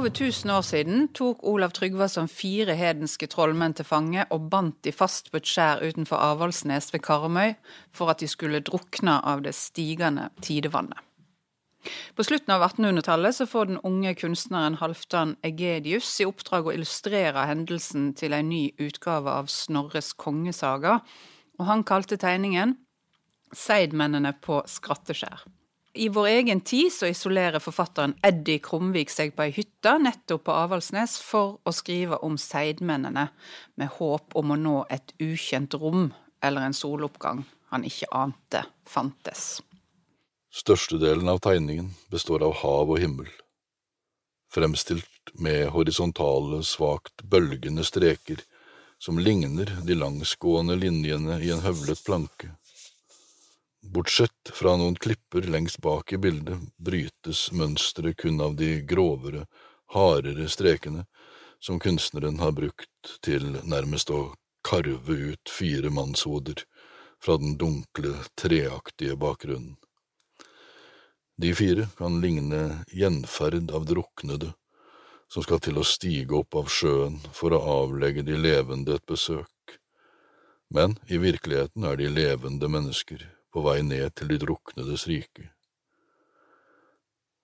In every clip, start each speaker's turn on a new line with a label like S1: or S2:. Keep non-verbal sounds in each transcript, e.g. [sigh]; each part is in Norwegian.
S1: over 1000 år siden tok Olav Tryggvason fire hedenske trollmenn til fange og bandt de fast på et skjær utenfor Avaldsnes ved Karmøy for at de skulle drukne av det stigende tidevannet. På slutten av 1800-tallet så får den unge kunstneren Halvdan Egedius i oppdrag å illustrere hendelsen til en ny utgave av Snorres kongesaga, og han kalte tegningen Seidmennene på Skratteskjær. I vår egen tid så isolerer forfatteren Eddie Krumvik seg på ei hytte nettopp på Avaldsnes for å skrive om seidmennene, med håp om å nå et ukjent rom eller en soloppgang han ikke ante fantes.
S2: Størstedelen av tegningen består av hav og himmel, fremstilt med horisontale, svakt bølgende streker som ligner de langsgående linjene i en høvlet planke. Bortsett fra noen klipper lengst bak i bildet brytes mønsteret kun av de grovere, hardere strekene som kunstneren har brukt til nærmest å karve ut fire mannshoder fra den dunkle, treaktige bakgrunnen. De fire kan ligne gjenferd av druknede som skal til å stige opp av sjøen for å avlegge de levende et besøk, men i virkeligheten er de levende mennesker på vei ned til de druknedes rike.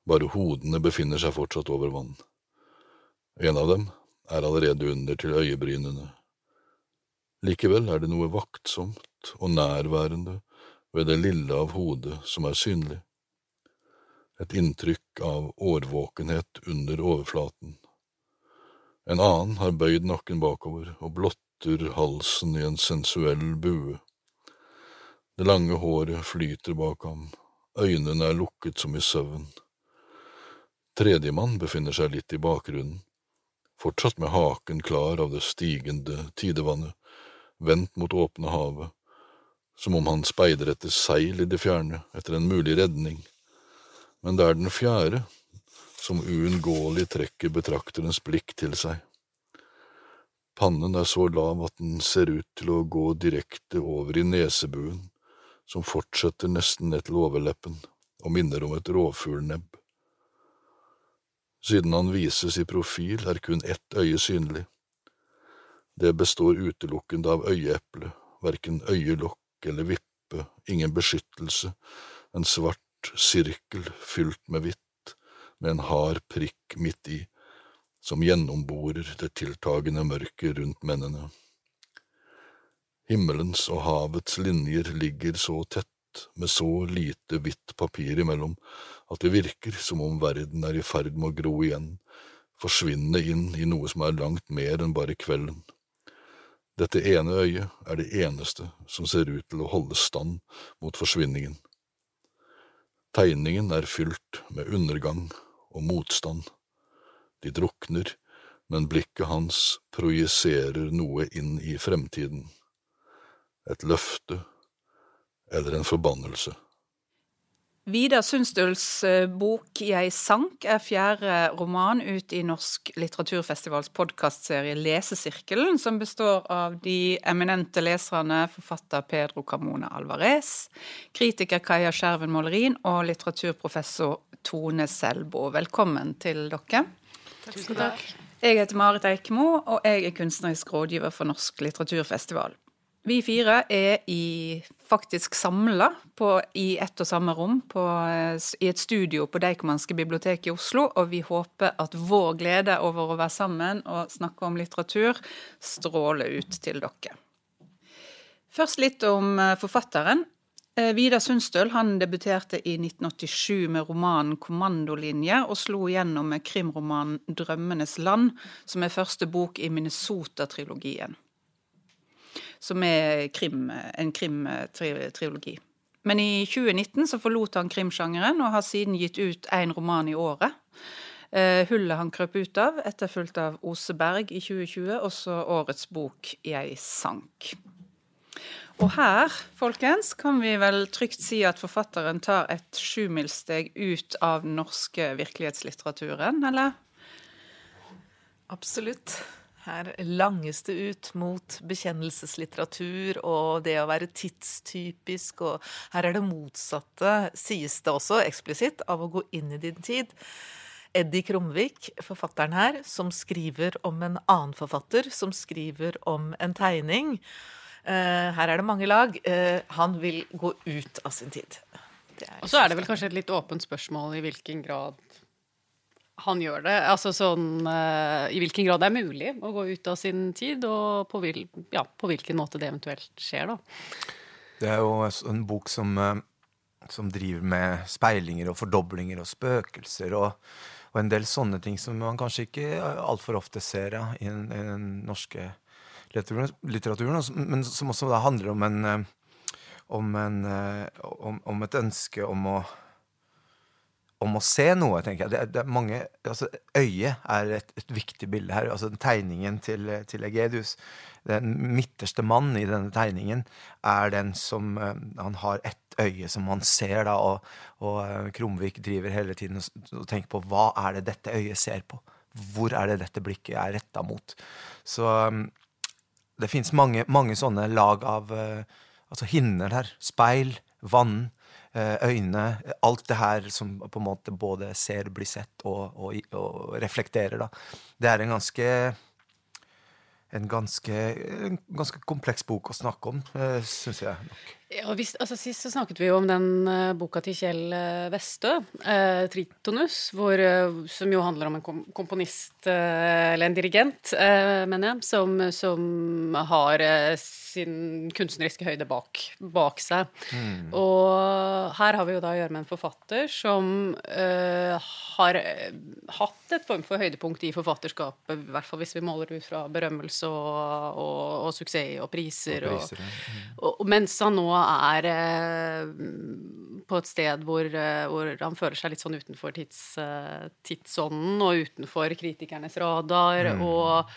S2: Bare hodene befinner seg fortsatt over vann. En av dem er allerede under til øyebrynene. Likevel er det noe vaktsomt og nærværende ved det lille av hodet som er synlig. Et inntrykk av årvåkenhet under overflaten. En annen har bøyd nakken bakover og blotter halsen i en sensuell bue. Det lange håret flyter bak ham, øynene er lukket som i søvn. Tredjemann befinner seg litt i bakgrunnen, fortsatt med haken klar av det stigende tidevannet, vendt mot åpne havet, som om han speider etter seil i det fjerne, etter en mulig redning. Men det er den fjerde som uunngåelig trekker betrakterens blikk til seg. Pannen er så lav at den ser ut til å gå direkte over i nesebuen, som fortsetter nesten ned til overleppen og minner om et rovfuglnebb. Siden han vises i profil, er kun ett øye synlig. Det består utelukkende av øyeeple, verken øyelokk eller vippe, ingen beskyttelse, en svart sirkel fylt med hvitt, med en hard prikk midt i, som gjennomborer det tiltagende mørket rundt mennene. Himmelens og havets linjer ligger så tett, med så lite hvitt papir imellom, at det virker som om verden er i ferd med å gro igjen, forsvinne inn i noe som er langt mer enn bare kvelden. Dette ene øyet er det eneste som ser ut til å holde stand mot forsvinningen. Tegningen er fylt med undergang og motstand. De drukner, men blikket hans projiserer noe inn i fremtiden et løfte eller en forbannelse.
S1: Vidar Sundstøls eh, bok Jeg sank er fjerde roman ut i Norsk litteraturfestivals podkastserie Lesesirkelen, som består av de eminente leserne forfatter Pedro Camone Alvarez, kritiker Kaja Skjerven Målerin og litteraturprofessor Tone Selbo. Velkommen til dere.
S3: Tusen takk.
S1: Jeg heter Marit Eikmo, og jeg er kunstnerisk rådgiver for Norsk litteraturfestival. Vi fire er i, faktisk samla i ett og samme rom på, i et studio på Deichmanske bibliotek i Oslo, og vi håper at vår glede over å være sammen og snakke om litteratur stråler ut til dere. Først litt om eh, forfatteren. Eh, Vidar Sundstøl han debuterte i 1987 med romanen 'Kommandolinje', og slo igjennom med krimromanen 'Drømmenes land', som er første bok i Minnesota-trilogien som er krim, en krimtriologi. Men i 2019 så forlot han krimsjangeren, og har siden gitt ut én roman i året. Uh, hullet han krøp ut av, etterfulgt av Oseberg i 2020, også årets bok 'Jeg sank'. Og her, folkens, kan vi vel trygt si at forfatteren tar et sjumilssteg ut av den norske virkelighetslitteraturen, eller?
S3: Absolutt. Her langes det ut mot bekjennelseslitteratur og det å være tidstypisk, og her er det motsatte, sies det også eksplisitt, av å gå inn i din tid. Eddie Krumvik, forfatteren her, som skriver om en annen forfatter som skriver om en tegning. Eh, her er det mange lag. Eh, han vil gå ut av sin tid.
S4: Og så er det vel kanskje et litt åpent spørsmål i hvilken grad han gjør det. Altså sånn uh, I hvilken grad det er mulig å gå ut av sin tid, og på, vil, ja, på hvilken måte det eventuelt skjer, da.
S5: Det er jo en bok som, uh, som driver med speilinger og fordoblinger og spøkelser og, og, en del sånne ting som man kanskje ikke altfor ofte ser ja, i, den, i den norske litteraturen, men som også da handler om en om, en, om, om et ønske om å om å se noe, tenker jeg. Det, det er mange, altså, Øyet er et, et, viktig bilde her. altså Tegningen til, til Egedius. Den midterste mann i denne tegningen er den som uh, Han har ett øye som han ser, da, og, og uh, Krumvik driver hele tiden og, og, tenker på hva er det dette øyet ser på? Hvor er det dette blikket er retta mot? Så um, det fins mange, mange, sånne lag av uh, altså hinner her. Speil, vann Eh, øyne Alt det her som på en måte både ser, blir sett og, og, og reflekterer, da. Det er en ganske en ganske, en ganske kompleks bok å snakke om, eh, syns jeg nok.
S4: Ja, hvis, altså, sist så snakket vi jo om den uh, boka til Kjell uh, Vestø, uh, 'Tritonus', hvor, som jo handler om en kom komponist, eller en dirigent, mener jeg, som, som har sin kunstneriske høyde bak, bak seg. Mm. Og her har vi jo da å gjøre med en forfatter som har hatt et form for høydepunkt i forfatterskapet, i hvert fall hvis vi måler ut fra berømmelse og, og, og suksess og priser. Og priser ja. mm. mens han nå er eh, på et sted hvor, eh, hvor, han føler seg litt sånn utenfor tids, eh, tidsånden og utenfor kritikernes radar. Mm. og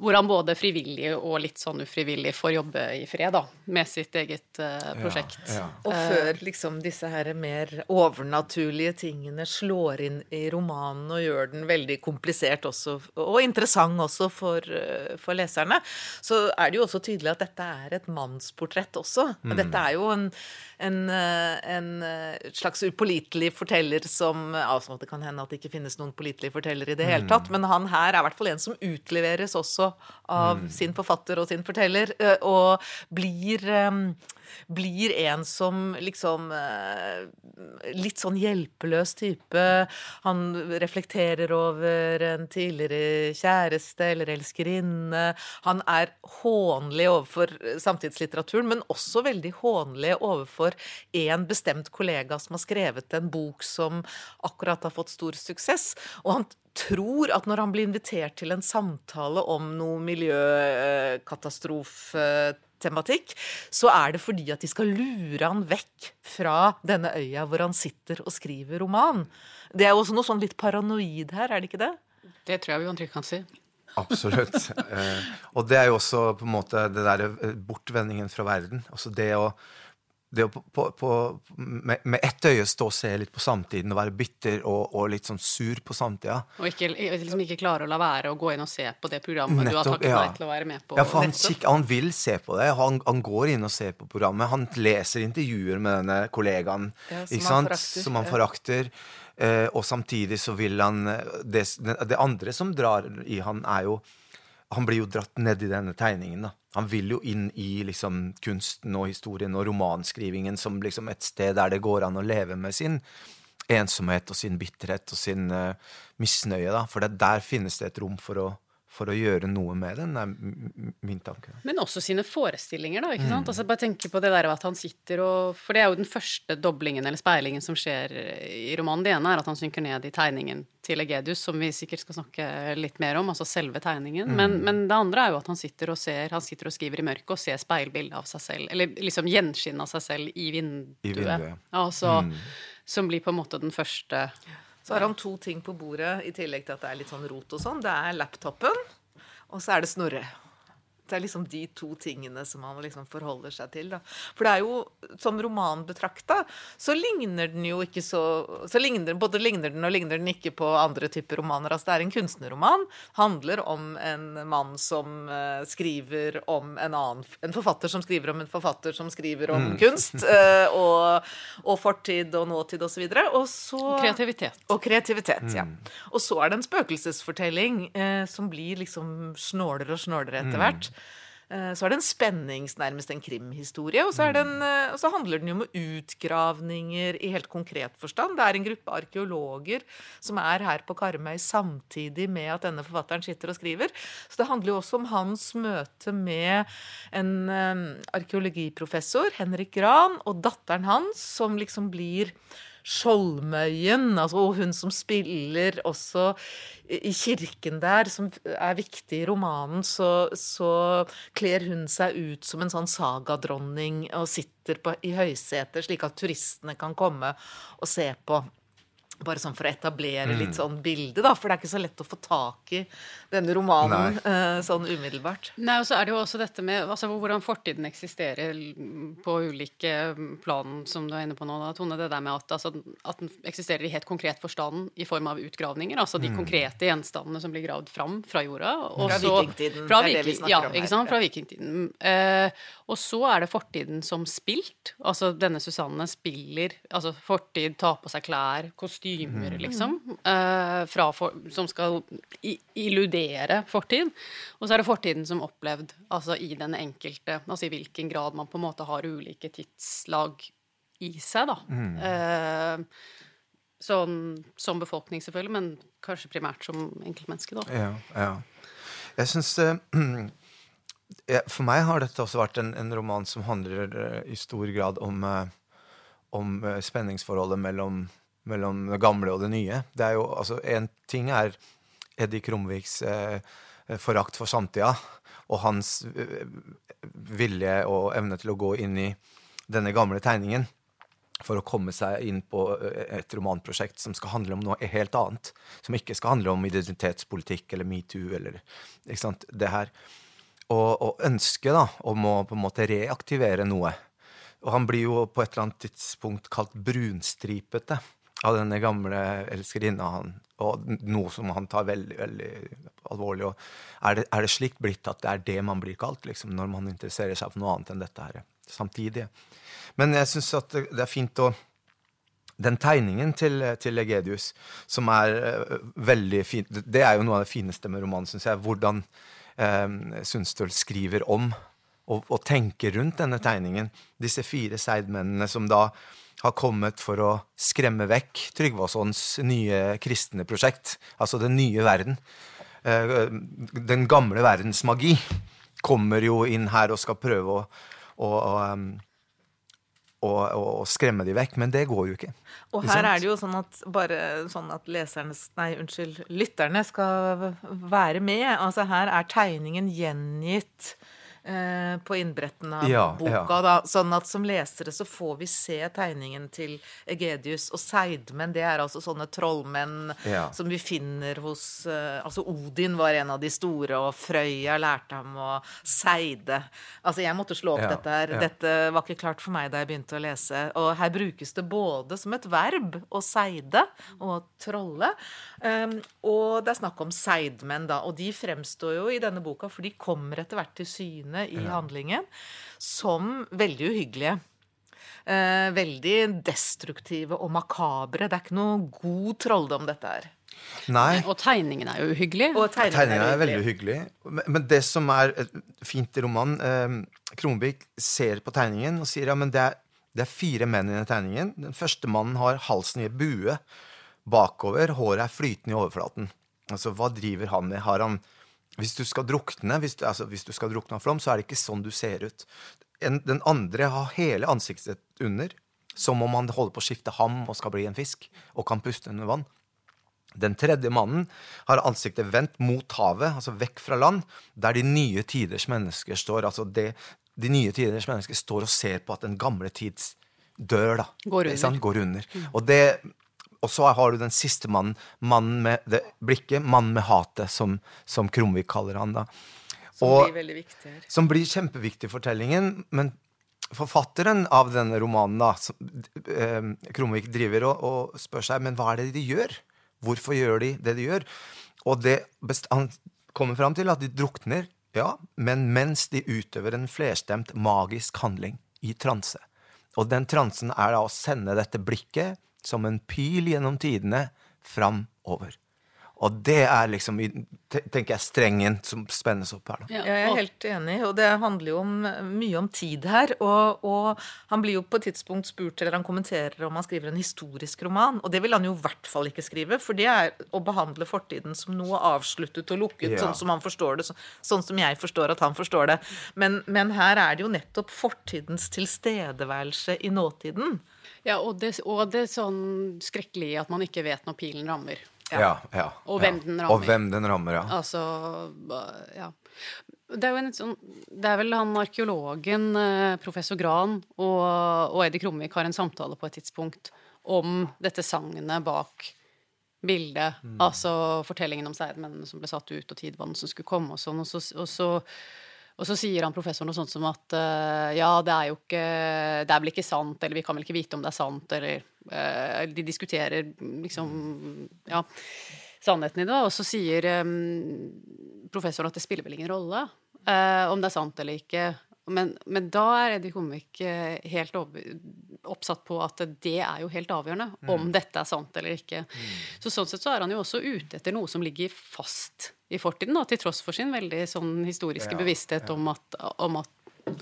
S4: hvor han både frivillig og litt sånn ufrivillig får jobbe i fred da, med sitt eget uh, prosjekt. Ja, ja.
S3: Og før liksom disse her mer overnaturlige tingene slår inn i romanen og gjør den veldig komplisert også, og interessant også for, uh, for leserne, så er det jo også tydelig at dette er et mannsportrett også. Mm. Dette er jo en, en, eh, en slags upålitelig forteller som altså Det kan hende at det ikke finnes noen pålitelige fortellere i det hele mm. tatt, men han her er i hvert fall en som utleveres også av mm. sin forfatter og sin forteller, og blir, blir en som liksom Litt sånn hjelpeløs type. Han reflekterer over en tidligere kjæreste eller elskerinne. Han er hånlig overfor samtidslitteraturen, men også veldig hånlig overfor en bestemt kollega som har skrevet en bok som akkurat har fått stor suksess. Og han tror at når han blir invitert til en samtale om noe miljøkatastrofetematikk, så er det fordi at de skal lure han vekk fra denne øya hvor han sitter og skriver roman. Det er jo også noe sånn litt paranoid her, er det ikke det?
S4: Det tror jeg vi trygt kan si.
S5: Absolutt. Eh, og det er jo også på en måte det derre bortvendingen fra verden. Altså det å det å på, på, med, med, ett øye stå og se litt på samtiden og være bitter og, og litt sånn sur på samtida.
S4: Og ikke, liksom ikke klare å la være å gå inn og se på det programmet Nettopp, du har takket ja. nei til å være med på.
S5: Ja, for han, kik, han vil se på det. Han, han, går inn og ser på programmet. Han leser intervjuer med denne kollegaen ja, som, han som, han forakter. Eh, og samtidig så vil han det, det andre som drar i han, er jo Han blir jo dratt ned i denne tegningen, da han vil jo inn i liksom, kunsten og historien og romanskrivingen som liksom, et sted der det går an å leve med sin ensomhet og sin bitterhet og sin uh, misnøye. Da. For der finnes det et rom for å for å gjøre noe med den, er min tanke.
S4: Men også sine forestillinger, da. ikke sant? Mm. Altså Bare tenke på det der at han sitter og For det er jo den første doblingen eller speilingen som skjer i romanen. Det ene er at han synker ned i tegningen til Egedius, som vi sikkert skal snakke litt mer om, altså selve tegningen. Mm. Men, men, det andre er jo at han sitter og ser, han sitter og skriver i mørket og ser speilbildet av seg selv, eller liksom gjenskinn av seg selv i vinduet. I vinduet. Altså, mm. Som blir på en måte den første
S3: så har han to ting på bordet, i tillegg til at det er litt sånn rot og sånn. Det er laptopen, og så er det Snorre. Det er liksom de to tingene som man liksom forholder seg til. Da. For det er jo, som roman betrakta, så ligner den jo ikke så, så ligner, Både ligner den og ligner den ikke på andre typer romaner. Altså det er en kunstnerroman. Handler om en mann som uh, skriver om en annen En forfatter som skriver om en forfatter som skriver om mm. kunst. Uh, og, og, fortid og nåtid osv. Og, så og så
S4: Kreativitet.
S3: Og kreativitet, mm. ja. Og så er det en spøkelsesfortelling uh, som blir liksom snålere og snålere etter mm. hvert. Mm. Så er det en spennings, nærmest en krimhistorie. Og så, en, eh, og så, handler den jo om utgravninger i helt konkret forstand. Det er en gruppe arkeologer som er her på Karmøy samtidig med at denne forfatteren sitter og skriver. Så det handler jo også om hans møte med en um, arkeologiprofessor, Henrik Gran, og datteren hans, som liksom blir Skjoldmøyen, altså hun som spiller også i kirken der, som er viktig i romanen, så, så kler hun seg ut som en sånn sagadronning og sitter på, i høyseter, slik at turistene kan komme og se på. Bare sånn for å etablere litt mm. sånn bilde, da. For det er ikke så lett å få tak i denne romanen uh, sånn umiddelbart.
S4: Nei, og så er det jo også dette med altså, hvordan fortiden eksisterer på ulike plan, som du er inne på nå, da, Tone. Det der med at, altså, at, den eksisterer i helt konkret forstand i form av utgravninger. Altså de mm. konkrete gjenstandene som blir gravd fram fra jorda.
S3: fra vikingtiden.
S4: Fra det er det vi snakker ja, om her. Ikke sant? Fra vikingtiden. Uh, og så er det fortiden som spilt. Altså denne Susanne spiller altså fortid, tar på seg klær, kostymer kostymer, mm. liksom, uh, for, som skal illudere fortid. Og så er det fortiden som opplevd, altså i den enkelte, altså i hvilken grad man på en måte har ulike tidslag i seg, da. Mm. Uh, sånn som befolkning, selvfølgelig, men kanskje primært som enkeltmenneske, da.
S5: Ja, ja. Jeg syns [clears throat] uh, For meg har dette også vært en, en roman som handler i stor grad om, om spenningsforholdet mellom mellom det gamle og det nye. Det er jo, altså, En ting er Eddie Krumviks eh, forakt for samtida og hans eh, vilje og evne til å gå inn i denne gamle tegningen for å komme seg inn på eh, et romanprosjekt som skal handle om noe helt annet. Som ikke skal handle om identitetspolitikk eller metoo eller ikke sant, det her. Og, og ønsket om å på en måte reaktivere noe. Og han blir jo på et eller annet tidspunkt kalt brunstripete av denne gamle elskerinna, han, og noe som han tar veldig veldig alvorlig. Og er det, er det slik blitt at det er det man blir kalt, liksom, når man interesserer seg for noe annet enn dette her samtidig? Men jeg syns at det er fint å den tegningen til, til Egedius, som er uh, veldig fin Det er jo noe av det fineste med romanen, syns jeg. Hvordan uh, Sundstøl skriver om og, og, tenker rundt denne tegningen. Disse fire seidmennene som da har kommet for å skremme vekk Tryggvasons nye kristne prosjekt, altså den nye verden. Eh, den gamle verdens magi kommer jo inn her og skal prøve å, å, å, å skremme de vekk, men det går jo ikke.
S3: Og her er det jo sånn at bare sånn at lesernes, nei, unnskyld, lytterne skal være med. Altså her er tegningen gjengitt på innbretten av ja, boka. Ja. Da, sånn at som lesere så får vi se tegningen til Egedius. Og seidmenn, det er altså sånne trollmenn ja. som vi finner hos uh, Altså Odin var en av de store, og Frøya lærte ham å seide. Altså jeg måtte slå opp dette her. Dette var ikke klart for meg da jeg begynte å lese. Og her brukes det både som et verb å seide og trolle. Um, og det er snakk om seidmenn, da. Og de fremstår jo i denne boka, for de kommer etter hvert til syne scenene i ja. handlingen som veldig uhyggelige. Eh, veldig destruktive og makabre. Det er ikke noe god trolldom, dette her.
S5: Nei.
S4: Og tegningen er jo uhyggelig.
S5: Og tegningen, tegningen er, er, veldig uhyggelig. Men det som er fint i romanen eh, Kronvik ser på tegningen og sier ja, men det er, det er fire menn i den tegningen. Den første mannen har halsen i en bue bakover, håret er flytende i overflaten. Altså, Hva driver han med? Har han hvis du skal drukne hvis du, altså, hvis du skal drukne av flom, så er det ikke sånn du ser ut. En, den andre har hele ansiktet under, som om han holder på å skifte ham og skal bli en fisk, og kan puste under vann. Den tredje mannen har ansiktet vendt mot havet, altså vekk fra land, der de nye tiders mennesker står. altså det, De nye tiders mennesker står og ser på at den gamle tids dør, da.
S4: Går under.
S5: Går under. Mm. Og det og så har du den siste mannen, mannen med det blikket, mannen med hatet, som, som Krumvik kaller han. da.
S3: Som
S5: Og-
S3: blir veldig viktig her.
S5: som blir kjempeviktig i fortellingen. Men forfatteren av denne romanen, da, som, eh, Kromvik, driver og, og spør seg men hva er det de gjør. Hvorfor gjør de det de gjør? Og det, han kommer fram til at de drukner, ja, men mens de utøver en flerstemt magisk handling i transe. Og den transen er da å sende dette blikket som en pil gjennom tidene framover. Og det er liksom, tenker jeg, strengen som spennes opp her. da.
S4: Ja,
S3: Jeg er helt enig, og det handler jo om, mye om tid her. Og, og han blir jo på et tidspunkt spurt, eller han kommenterer om han skriver en historisk roman. Og det vil han jo i hvert fall ikke skrive, for det er å behandle fortiden som noe avsluttet og lukket,
S5: Ja.
S3: sånn som han forstår det, så, sånn som jeg forstår at han forstår det. Men, men her er det jo nettopp fortidens tilstedeværelse i nåtiden.
S4: Ja, og det, og det sånn skrekkelige at man ikke vet når pilen rammer.
S5: Ja, ja,
S4: Og
S5: ja.
S4: hvem den rammer.
S5: Og hvem den rammer, ja.
S4: Altså Ja. Det er jo en sånn Det er vel han arkeologen, eh, professor Gran, og, og Eddie Krumvik har en samtale på et tidspunkt om dette sagnet bak bildet. Altså fortellingen om seidmennene som ble satt ut, og tidvannet som skulle komme, og sånn. Og så, og så og så sier han professoren noe sånt som at uh, ja, det er jo ikke Det er vel ikke sant, eller vi kan vel ikke vite om det er sant, eller uh, De diskuterer liksom Ja, sannheten i det. Og så sier um, professoren at det spiller vel ingen rolle uh, om det er sant eller ikke. Men, men da er Eddie Komvik eh, helt oppsatt på at det er jo helt avgjørende om dette er sant eller ikke. Så sånn sett så er han jo også ute etter noe som ligger fast i fortiden, da, til tross for sin veldig sånn historiske
S5: Ja,
S4: bevissthet om at, om at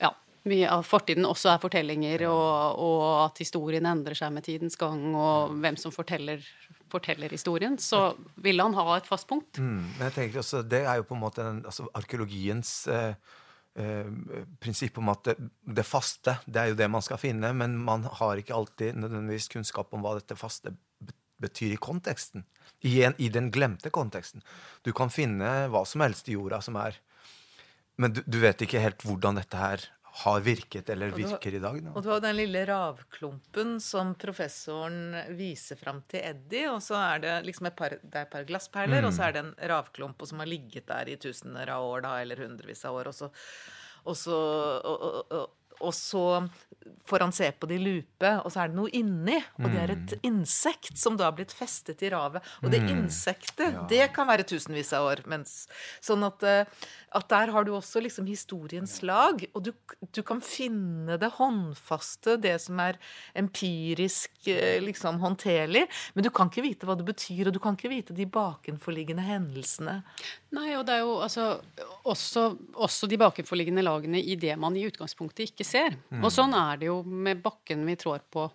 S4: ja, mye av fortiden også er fortellinger, og, og at historien endrer seg med tidens gang, og hvem som forteller, forteller historien, så ville han ha et fast punkt.
S5: Mm, men jeg tenker også, Det er jo på en måte den, altså, arkeologiens eh, eh, prinsipp om at det, det faste, det er jo det man skal finne, men man har ikke alltid nødvendigvis kunnskap om hva dette faste betyr i konteksten. I, en, I den glemte konteksten. Du kan finne hva som helst i jorda som er Men du, du vet ikke helt hvordan dette her har virket eller virker i dag. Da.
S3: Og du har den lille ravklumpen som professoren viser fram til Eddie, og så er det liksom et par, det er et par glassperler, og så er det en ravklump som har ligget der i tusener av år, da, eller hundrevis av år, og så, og så, og, og, og, så får han se på det i lupe, og så er det noe inni, og det er et insekt som da har blitt festet i ravet. Og det insektet, det kan være tusenvis av år. Mens, sånn at, eh, at der har du også liksom historiens lag, og du, du kan finne det håndfaste, det som er empirisk eh, liksom håndterlig, men du kan ikke vite hva det betyr, og du kan ikke vite de bakenforliggende hendelsene.
S4: Nei, og det er jo altså også, også de bakenforliggende lagene i det man i utgangspunktet ikke ser. Og sånn er det jo med bakken vi trår på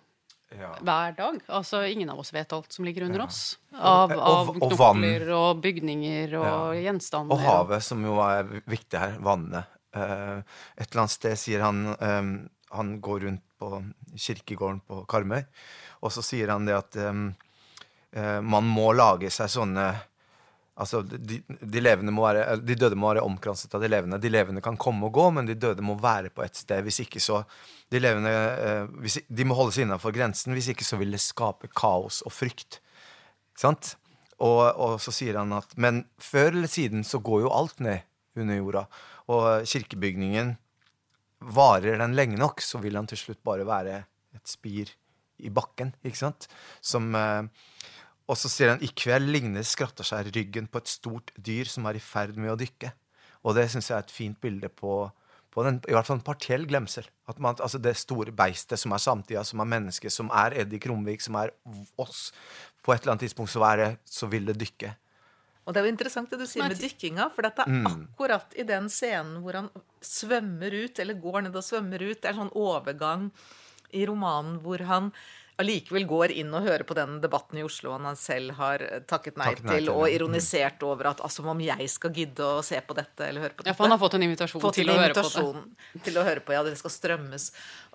S5: Ja.
S4: hver dag. Altså, ingen av oss vet alt som ligger under oss. Av, av
S5: og- og
S4: knokler og bygninger og gjenstander.
S5: Og havet, som jo er viktig her. Vannet. Eh, et eller annet sted sier han eh, Han går rundt på kirkegården på Karmøy, og så sier han det at eh, eh, man må lage seg sånne Altså, de, de, være, de døde må være omkranset av de levende. De levende kan komme og gå, men de døde må være på et sted. Hvis ikke så De levende eh, hvis, De må holde seg innenfor grensen. Hvis ikke så vil det skape kaos og frykt. Sant? Og, og så sier han at Men før eller siden så går jo alt ned under jorda. Og kirkebygningen Varer den lenge nok, så vil han til slutt bare være et spir i bakken, ikke sant? Som eh, Og så sier han i kveld ligner skratteskjær ryggen på et stort dyr som er i ferd med å dykke. Og det syns jeg er et fint bilde på, på den, i hvert fall en partiell glemsel. At man, altså Det store beistet som er samtida, som er mennesket, som er Eddie Krumvik, som er oss. På et eller annet tidspunkt så, er det, så vil det dykke.
S3: Og det er jo interessant det du sier med dykkinga, for dette er akkurat i den scenen hvor han svømmer ut, eller går ned og svømmer ut. Det er en sånn overgang i romanen hvor han allikevel går inn og hører på den debatten i Oslo han selv har takket nei,
S5: Takket nei
S3: til, og ironisert over at altså, om jeg skal gidde å se på dette eller høre på dette Ja,
S4: for han har fått en invitasjon
S3: Fått
S4: til
S3: en
S4: å høre på det.
S3: til å høre på. Ja, det skal strømmes.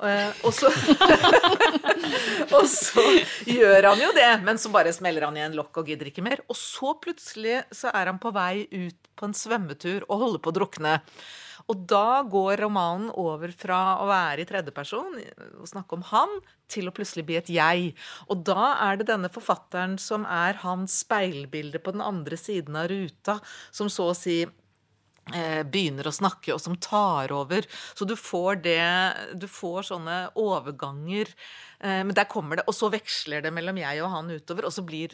S3: Eh, og så [laughs] Og så gjør han jo det, men så bare smeller han igjen lokk og gidder ikke mer. Og så plutselig så er han på vei ut på en svømmetur og holder på å drukne. Og da går romanen over fra å være i tredjeperson, og snakke om han, til å plutselig bli et jeg. Og da er det denne forfatteren som er hans speilbilde på den andre siden av ruta, som så å si begynner å snakke, og som tar over. Så du får det Du får sånne overganger. Eh, men der kommer det Og så veksler det mellom jeg og han utover, og så blir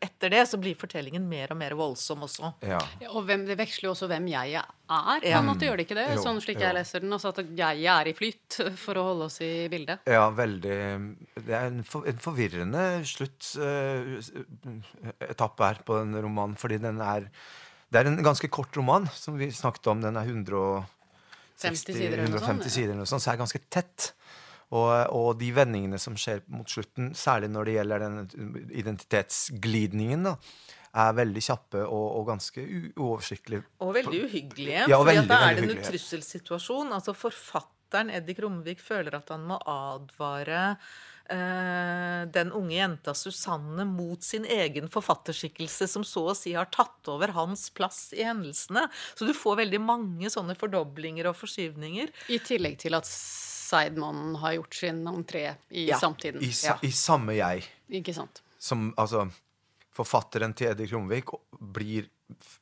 S3: Etter det så blir fortellingen mer og mer voldsom også.
S5: Ja.
S4: Ja, Og hvem, det veksler jo også hvem jeg er, på en måte gjør det ikke det?
S5: Jo,
S4: sånn slik
S5: jo.
S4: jeg leser den. Altså at jeg er i flyt, for å holde oss i bildet.
S5: Ja, veldig Det er en, for, en forvirrende sluttetappe her på den romanen, fordi den er Det er en ganske kort roman, som vi snakket om. Den er 160
S4: sider eller noe sånt,
S5: 150 sider eller noe sånt, så er det ganske tett. Og, og de vendingene som skjer mot slutten, særlig når det gjelder den identitetsglidningen, da, er veldig kjappe og, og ganske uoversiktlige.
S3: Og veldig uhyggelige.
S5: Ja,
S3: for da er det en trusselsituasjon. Altså forfatteren Eddie Kromvik føler at han må advare den unge jenta Susanne mot sin egen forfatterskikkelse, som så å si har tatt over hans plass i hendelsene. Så du får veldig mange sånne fordoblinger og forskyvninger.
S4: I tillegg til at Seidmannen har gjort sin entré i
S3: Ja.
S4: samtiden.
S5: I, sa, I samme jeg.
S4: Ikke sant?
S5: som altså Forfatteren til Eddie Krumvik blir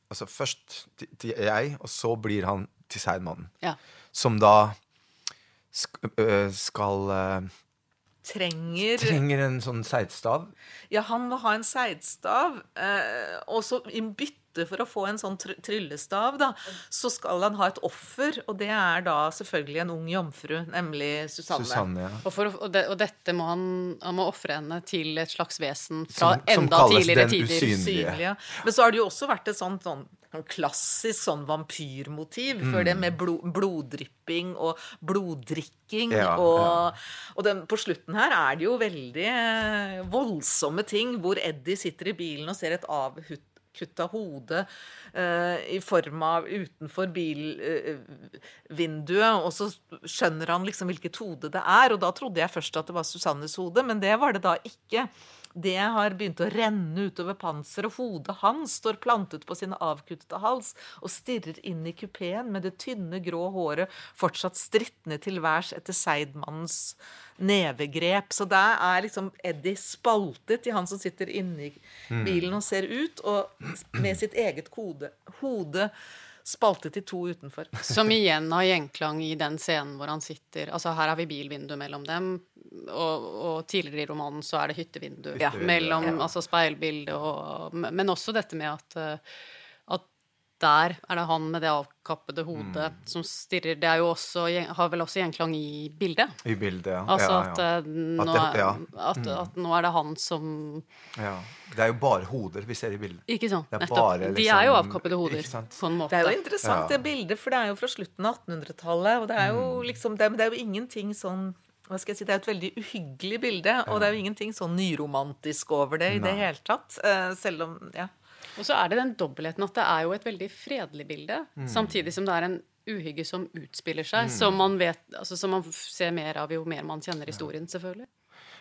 S5: altså først til, til jeg, og så blir han til Seidmannen.
S4: Ja.
S5: Som da sk skal øh,
S3: Trenger
S5: Trenger en sånn seidstav.
S3: Ja, han må ha en seidstav, eh, og så i bytte for å få en sånn tr tryllestav, da, så skal han ha et offer, og det er da selvfølgelig en ung jomfru, nemlig Susanne.
S5: Susanne. Ja.
S4: Og, for, og, det, og dette må han, han må ofre henne til et slags vesen fra
S5: Som- som
S4: enda
S5: kalles
S4: tidligere
S5: den
S4: tider.
S5: usynlige.
S3: Synlige. Men så har det jo også vært et sånt sånn, sånn klassisk sånn vampyrmotiv
S5: Mm.
S3: det, med blod, bloddrypping og bloddrikking.
S5: Ja,
S3: og og den, på slutten her er det jo veldig eh, voldsomme ting, hvor Eddie sitter i bilen og ser et avkutta hode uh, i form av utenfor bilvinduet, og så skjønner han liksom hvilket hode det er, og da trodde jeg først at det var Susannes hode, men det var det da ikke. Det har begynt å renne utover panseret, og hodet hans står plantet på sin avkuttede hals og stirrer inn i kupeen med det tynne, grå håret fortsatt strittende til værs etter Seidmannens nevegrep. Så der er liksom Eddie spaltet i han som sitter inni bilen og ser ut, og med sitt eget kode, hode spaltet i to utenfor. [laughs]
S4: Som igjen har gjenklang i den scenen hvor han sitter Altså her har vi bilvindu mellom dem, og, og tidligere i romanen så er det hyttevindu
S3: Ja.
S4: mellom
S3: Ja.
S4: Altså speilbildet og Men også dette med at eh, at der er det han med det avkappede hodet
S5: Mm.
S4: som stirrer. Det er jo også, har vel også gjenklang i bildet.
S5: I bildet, ja.
S4: Altså
S5: ja,
S4: at,
S5: uh,
S4: nå, nå,
S5: det-
S4: er,
S5: At, Mm.
S4: at, at nå er det han som
S5: ja. Det er jo bare hoder vi ser i bildet.
S4: Ikke sant?
S5: Det er
S4: Nettopp.
S5: bare
S4: De er jo
S5: liksom-
S4: avkappede hoder, på en måte.
S3: Det er jo interessant,
S5: Ja.
S3: det bildet, for det er jo fra slutten av 1800-tallet. Og det er jo liksom, det er, det er jo ingenting sånn hva skal jeg si, Det er et veldig uhyggelig bilde, og det er jo ingenting sånn nyromantisk over det i det hele tatt. eh, Selv om Ja.
S4: Og så er det den dobbeltheten at det er jo et veldig fredelig bilde,
S5: Mm.
S4: samtidig som det er en uhygge som utspiller seg, som man vet, altså som man ser mer av jo mer man kjenner historien, selvfølgelig.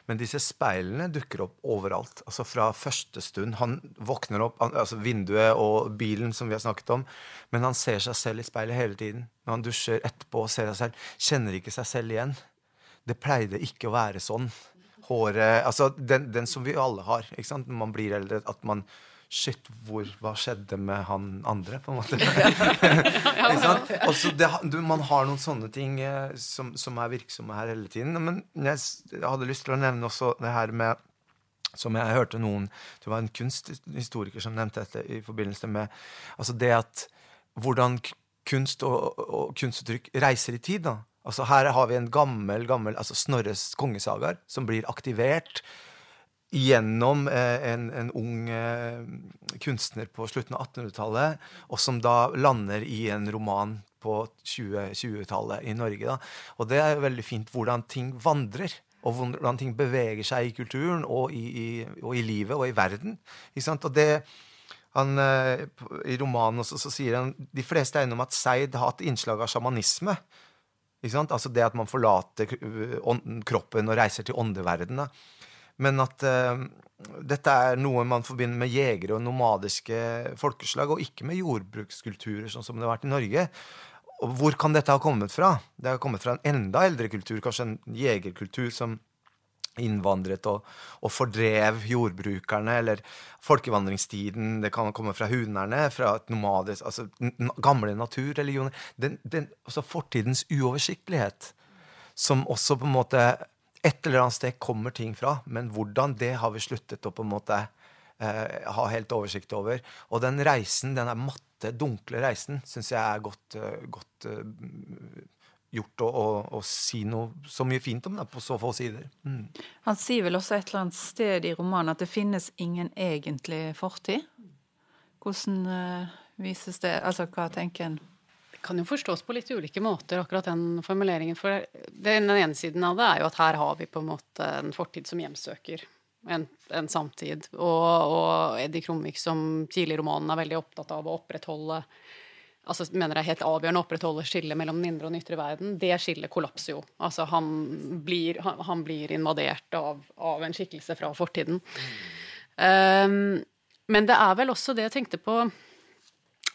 S5: Men disse speilene dukker opp overalt. Altså Fra første stund. Han våkner opp, han, altså vinduet og bilen som vi har snakket om, men han ser seg selv i speilet hele tiden. Når han dusjer etterpå og ser seg selv, kjenner ikke seg selv igjen. Det pleide ikke å være sånn. Håret Altså den, den som vi alle har ikke sant? når man blir eldre. At man Shit, hvor, hva skjedde med han andre, på en måte? [laughs] [laughs] Altså, det, du, man har noen sånne ting eh, som, som er virksomme her hele tiden. Men jeg, jeg hadde lyst til å nevne også det her med som jeg hørte noen Det var en kunsthistoriker som nevnte dette i forbindelse med altså det at hvordan kunst og, og kunstuttrykk reiser i tid. da. Altså Her har vi en gammel, gammel altså Snorres kongesagaer som blir aktivert gjennom eh, en, en ung eh, kunstner på slutten av 1800-tallet, og som da lander i en roman på 2020-tallet i Norge. Da. Og det er jo veldig fint hvordan ting vandrer. Og hvordan ting beveger seg i kulturen og i, i, og i livet og i verden. Og det, han, eh, I romanen også, så sier han de fleste er enige om at Seid har hatt innslag av sjamanisme. Ikke sant? Altså det at man forlater kroppen og reiser til åndeverdenen. Men at uh, dette er noe man forbinder med jegere og nomadiske folkeslag, og ikke med jordbrukskulturer, sånn som det har vært i Norge. Og hvor kan dette ha kommet fra? Det har kommet fra en enda eldre kultur, kanskje en jegerkultur som innvandret og, og, fordrev jordbrukerne, eller folkevandringstiden, det kan komme fra hunerne, fra et nomadisk Altså gamle naturreligioner. Altså fortidens uoversiktlighet, som også på en måte et eller annet sted kommer ting fra, men hvordan, det har vi sluttet å på en måte eh, ha helt oversikt over. Og den reisen, den matte, dunkle reisen, syns jeg er godt, uh, godt uh, gjort å, å, å, si noe så mye fint om det på så få sider. Mm.
S1: Han sier vel også et eller annet sted i romanen at det finnes ingen egentlig fortid. Hvordan uh, vises det? Altså, hva tenker en?
S4: Kan jo forstås på litt ulike måter, akkurat den formuleringen. For den ene siden av det er jo at her har vi på en måte en fortid som hjemsøker en, en samtid. Og, og Eddie Krumvik, som tidlig i romanen er veldig opptatt av å opprettholde altså mener jeg helt avgjørende å opprettholde skillet mellom den indre og den ytre verden, det skillet kollapser jo. Altså han blir, han, han blir invadert av, av, en skikkelse fra fortiden. Um, men det er vel også det jeg tenkte på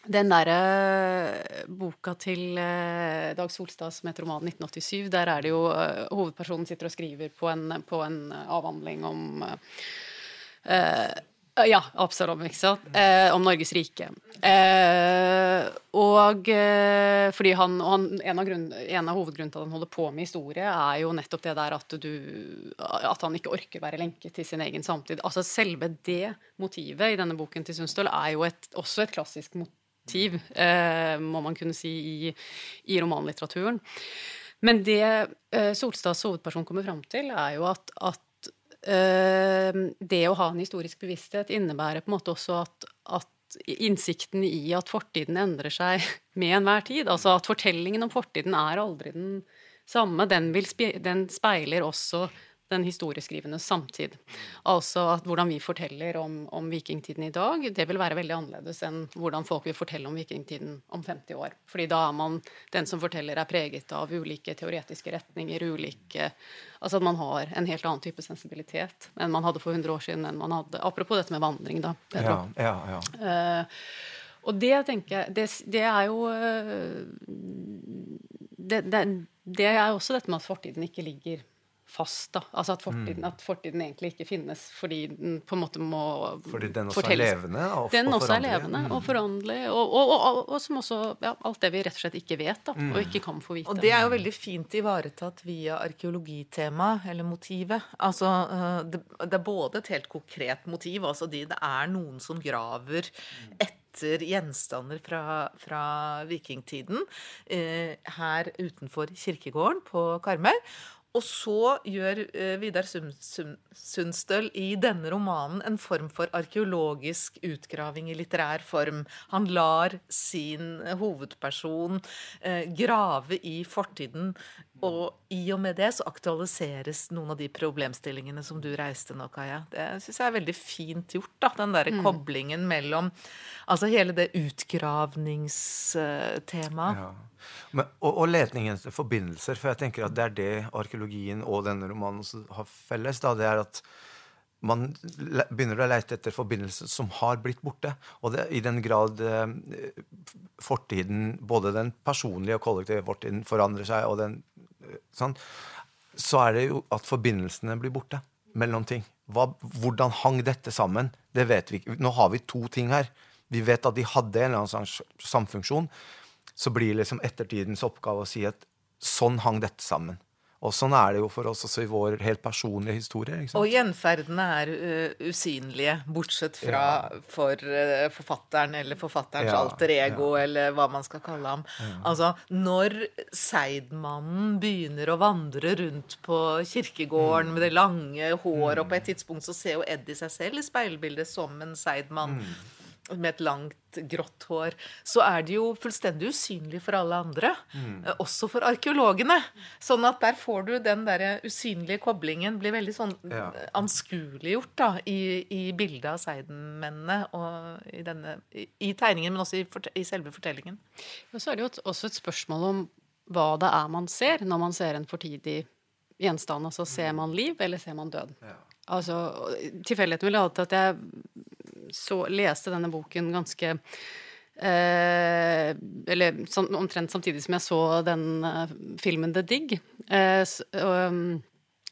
S4: den derre boka til uh, Dag Solstad som heter romanen 1987, der er det jo uh, Hovedpersonen sitter og skriver på en, på en avhandling om uh, ja, Absalom, ikke sant. Eh, om Norges rike. Eh, og eh, fordi han, og han en, av grunn, en, av hovedgrunnene til at han holder på med historie, er jo nettopp det der at du At han ikke orker være lenket til sin egen samtid. Altså selve det motivet i denne boken til Sundstøl er jo et, også et klassisk motiv, eh, må man kunne si, i, i romanlitteraturen. Men det eh, Solstads hovedperson kommer fram til, er jo at, at Eh, det å ha en historisk bevissthet innebærer på en måte også at, at innsikten i at fortiden endrer seg [laughs] med enhver tid. Altså at fortellingen om fortiden er aldri den samme. Den, den speiler også den historieskrivende samtid. Altså at hvordan vi forteller om, om, vikingtiden i dag, det vil være veldig annerledes enn hvordan folk vil fortelle om vikingtiden om 50 år. Fordi da er man Den som forteller, er preget av ulike teoretiske retninger, ulike Altså at man har en helt annen type sensibilitet enn man hadde for 100 år siden. enn man hadde, Apropos dette med vandring, da.
S5: Ja, ja, ja.
S4: Uh, og det tenker jeg det, det er jo uh, det, det, det er også dette med at fortiden ikke ligger fast. da, altså At fortiden, mm. at fortiden, egentlig ikke finnes fordi den på en måte må
S5: Fordi den også fortelles. er levende og,
S4: Den også er levende mm. og foranderlig, og, og, og, og, som også ja, alt det vi rett og slett ikke vet, da, mm. og ikke kan få vite.
S3: Og det er jo veldig fint ivaretatt via arkeologitema, eller motivet. Altså, eh, det, det er både et helt konkret motiv, altså de, det er noen som graver etter gjenstander fra, fra vikingtiden eh, her utenfor kirkegården på Karmøy. Og så gjør uh, Vidar Sundstøl i denne romanen en form for arkeologisk utgraving i litterær form. Han lar sin hovedperson uh, grave i fortiden, og i og med det så aktualiseres noen av de problemstillingene som du reiste nå, Kaja. Det syns jeg er veldig fint gjort, da. Den derre mm. koblingen mellom Altså hele det utgravningstemaet. Ja.
S5: Men, og, og letningen etter forbindelser, for jeg tenker at det er det arkeologien og denne romanen har felles. da, det er at man begynner å leite etter forbindelser som har blitt borte. Og det, i den grad eh, fortiden, både den personlige og kollektive fortiden, forandrer seg, og den, sånn, så er det jo at forbindelsene blir borte mellom ting. Hva, hvordan hang dette sammen? Det vet vi ikke. Nå har vi to ting her. Vi vet at de hadde en eller annen slags samfunksjon så blir liksom ettertidens oppgave å si at sånn hang dette sammen. Og sånn er det jo for oss også i vår helt personlige historie.
S3: Og gjenferdene er uh, usynlige, bortsett fra ja. for uh, forfatteren eller forfatterens ja, alter ego, ja. eller hva man skal kalle ham. Altså, når Seidmannen begynner å vandre rundt på kirkegården mm. med det lange håret, mm. og på et tidspunkt så ser jo Eddie seg selv i speilbildet som en Seidmann. Mm med et langt, grått hår, så er det jo fullstendig usynlig for alle andre. Mm. Eh, også for arkeologene. Sånn at der får du den der usynlige koblingen blir veldig sånn ja. anskueliggjort da, i, i bildet av Seidenmennene og i, denne, i, i, tegningen, men også i, i selve fortellingen.
S4: Og så er det jo også et spørsmål om hva det er man ser når man ser en fortidig gjenstand. Altså ser man liv, eller ser man død? Ja. Altså, Tilfeldigheten ville hatt at jeg så, leste denne boken ganske eh, Eller sånn, omtrent samtidig som jeg så den eh, filmen The Dig. Eh, så, um,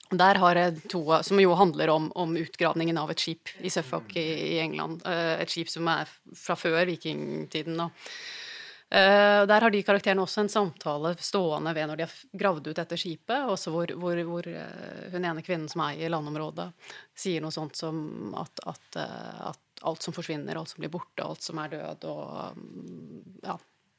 S4: Der har jeg to som jo handler om, om utgravningen av et skip i Suffolk i, i England. Eh, et skip som er fra før vikingtiden. Og, uh, der har de karakterene også en samtale stående ved når de har gravd ut dette skipet, også hvor, hvor, hvor uh, hun ene kvinnen som eier landområdet, sier noe sånt som at, at, at, alt som forsvinner, alt som blir borte, alt som er død og um, ja,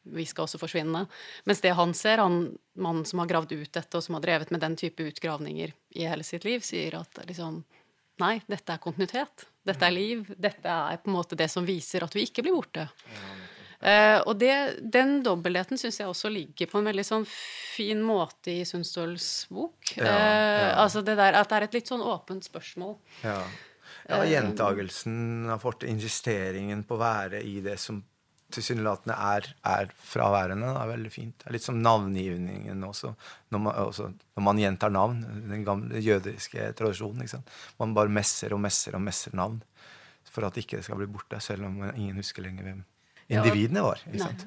S4: vi skal også forsvinne. Mens det han ser, han mannen som har gravd ut dette, og som har drevet med den type utgravninger i hele sitt liv, sier at liksom Nei, dette er kontinuitet. Dette er liv. Dette er på en måte det som viser at vi ikke blir borte. Uh, og det, den dobbeltheten syns jeg også ligger på en veldig sånn fin måte i Sundstøls bok. Ja, ja. Uh, altså det der at det er et litt sånn åpent spørsmål.
S5: Ja. Ja gjentagelsen av fortet, investeringen på å være i det som tilsynelatende er, er fraværende, er veldig fint. Det er litt som navngivningen også når, man, også, når man, gjentar navn. Den gamle jødiske tradisjonen. Man bare messer og messer og messer navn for at ikke det skal bli borte, selv om ingen husker lenger hvem individene var. Ikke sant?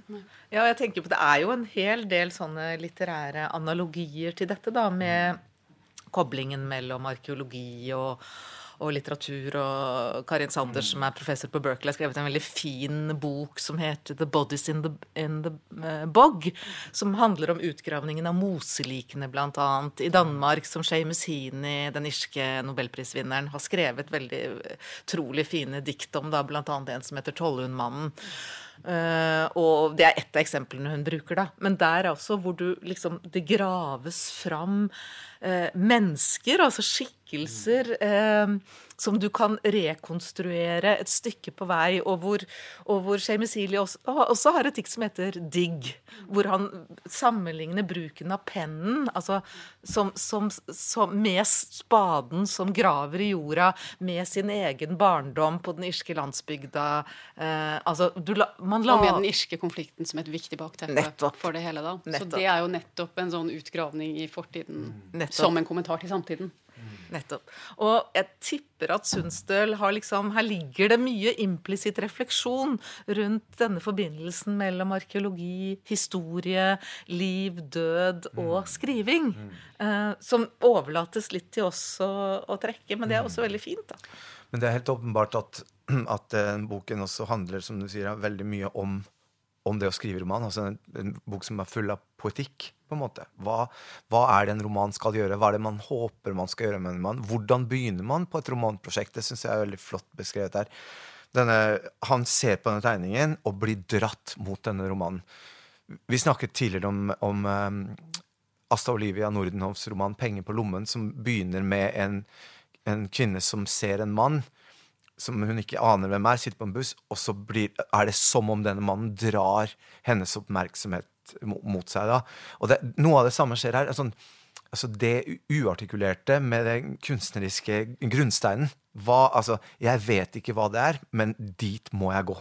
S3: Ja, jeg tenker på Det er jo en hel del sånne litterære analogier til dette, da, med koblingen mellom arkeologi og og litteratur. Og Karin Sanders, som er professor på Berkeley, har skrevet en veldig fin bok som heter 'The Bodies in the, in the uh, Bog', som handler om utgravningen av moselikene, bl.a. i Danmark, som Seamus Heaney, den irske nobelprisvinneren, har skrevet veldig trolig fine dikt om, da, bl.a. en som heter Tollundmannen. Uh, og det er ett av eksemplene hun bruker, da. Men der også, hvor du liksom Det graves fram uh, mennesker, altså skikkelser, uh, som du kan rekonstruere et stykke på vei, og hvor, og hvor også, også, har et dikt som heter 'Digg', hvor han sammenligner bruken av pennen altså som, som, som, med spaden som graver i jorda, med sin egen barndom på den irske landsbygda. Eh, altså, du,
S4: man la... Og med den irske konflikten som et viktig bakteppe for det hele. da. Nettopp. Så det er jo nettopp en sånn utgravning i fortiden nettopp. som en kommentar til samtiden.
S3: Nettopp. Og jeg tipper at Sundstøl har liksom Her ligger det mye implisitt refleksjon rundt denne forbindelsen mellom arkeologi, historie, liv, død og mm. skriving. Mm. Eh, som overlates litt til oss å, å, trekke, men det er også veldig fint. da.
S5: Men det er helt åpenbart at, [clears throat] at uh, boken også handler som du sier, veldig mye om om det å skrive roman. altså en, en, bok som er full av poetikk. på en måte. Hva, hva, er det en roman skal gjøre? Hva er det man håper man skal gjøre med en roman? Hvordan begynner man på et romanprosjekt? Det syns jeg er veldig flott beskrevet her. Denne, han ser på denne tegningen og blir dratt mot denne romanen. Vi snakket tidligere om, om um, Asta Olivia Nordenhovs roman 'Penger på lommen', som begynner med en, en kvinne som ser en mann som hun ikke aner hvem er, sitter på en buss, og så blir, er det som om denne mannen drar hennes oppmerksomhet mot seg. da. Og det, Noe av det samme skjer her. Altså, altså Det uartikulerte med den kunstneriske grunnsteinen. Hva, altså, jeg vet ikke hva det er, men dit må jeg gå.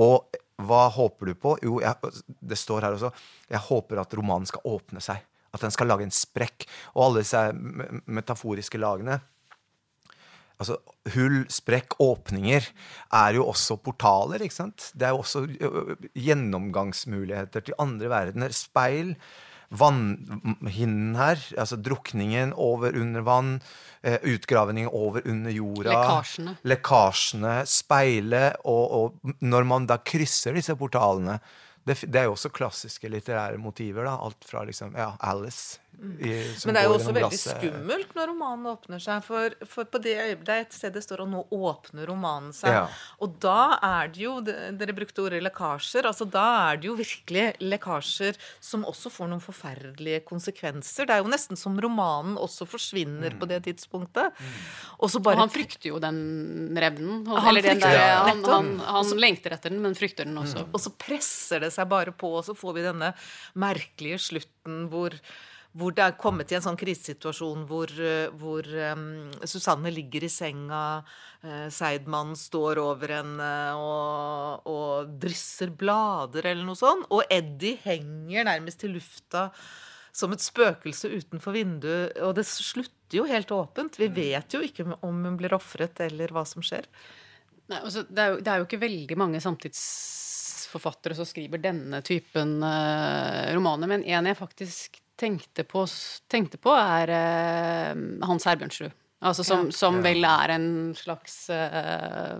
S5: Og hva håper du på? Jo, jeg, det står her også. Jeg håper at romanen skal åpne seg. At den skal lage en sprekk. Og alle disse metaforiske lagene Altså, hull, sprekk, åpninger er jo også portaler. ikke sant? Det er jo også gjennomgangsmuligheter til andre verdener. Speil, vannhinnen her, altså drukningen over under vann, utgravningen over under jorda.
S4: Lekkasjene.
S5: Lekkasjene, speile, og, og når man da krysser disse portalene det, det, er jo også klassiske litterære motiver. da, Alt fra liksom, ja, Alice
S3: i, Men det er jo også veldig skummelt når romanen åpner seg. For, for på det øyeblikket det er et sted det står og nå åpner romanen seg. Ja. Og da er det jo Dere brukte ordet lekkasjer. altså Da er det jo virkelig lekkasjer som også får noen forferdelige konsekvenser. Det er jo nesten som romanen også forsvinner mm. på det tidspunktet. Mm.
S4: Og, bare, og han frykter jo den revnen. Han, eller den der, han, han, han lengter etter den, men frykter den også.
S3: Mm. Og så presser det seg bare på, og så får vi denne merkelige slutten hvor hvor det er kommet til en sånn krisesituasjon hvor, eh, hvor um, Susanne ligger i senga, uh, Seidmann står over henne og, og, drysser blader eller noe sånt, og Eddie henger nærmest i lufta som et spøkelse utenfor vinduet, og det slutter jo helt åpent. Vi vet jo ikke om hun blir ofret, eller hva som skjer.
S4: Nei, altså, det, er jo, det er jo ikke veldig mange samtidsforfattere som skriver denne typen uh, romaner, men en jeg faktisk tenkte på, tenkte på er eh, Hans Herbjørnsrud. Altså som, som vel er en slags eh,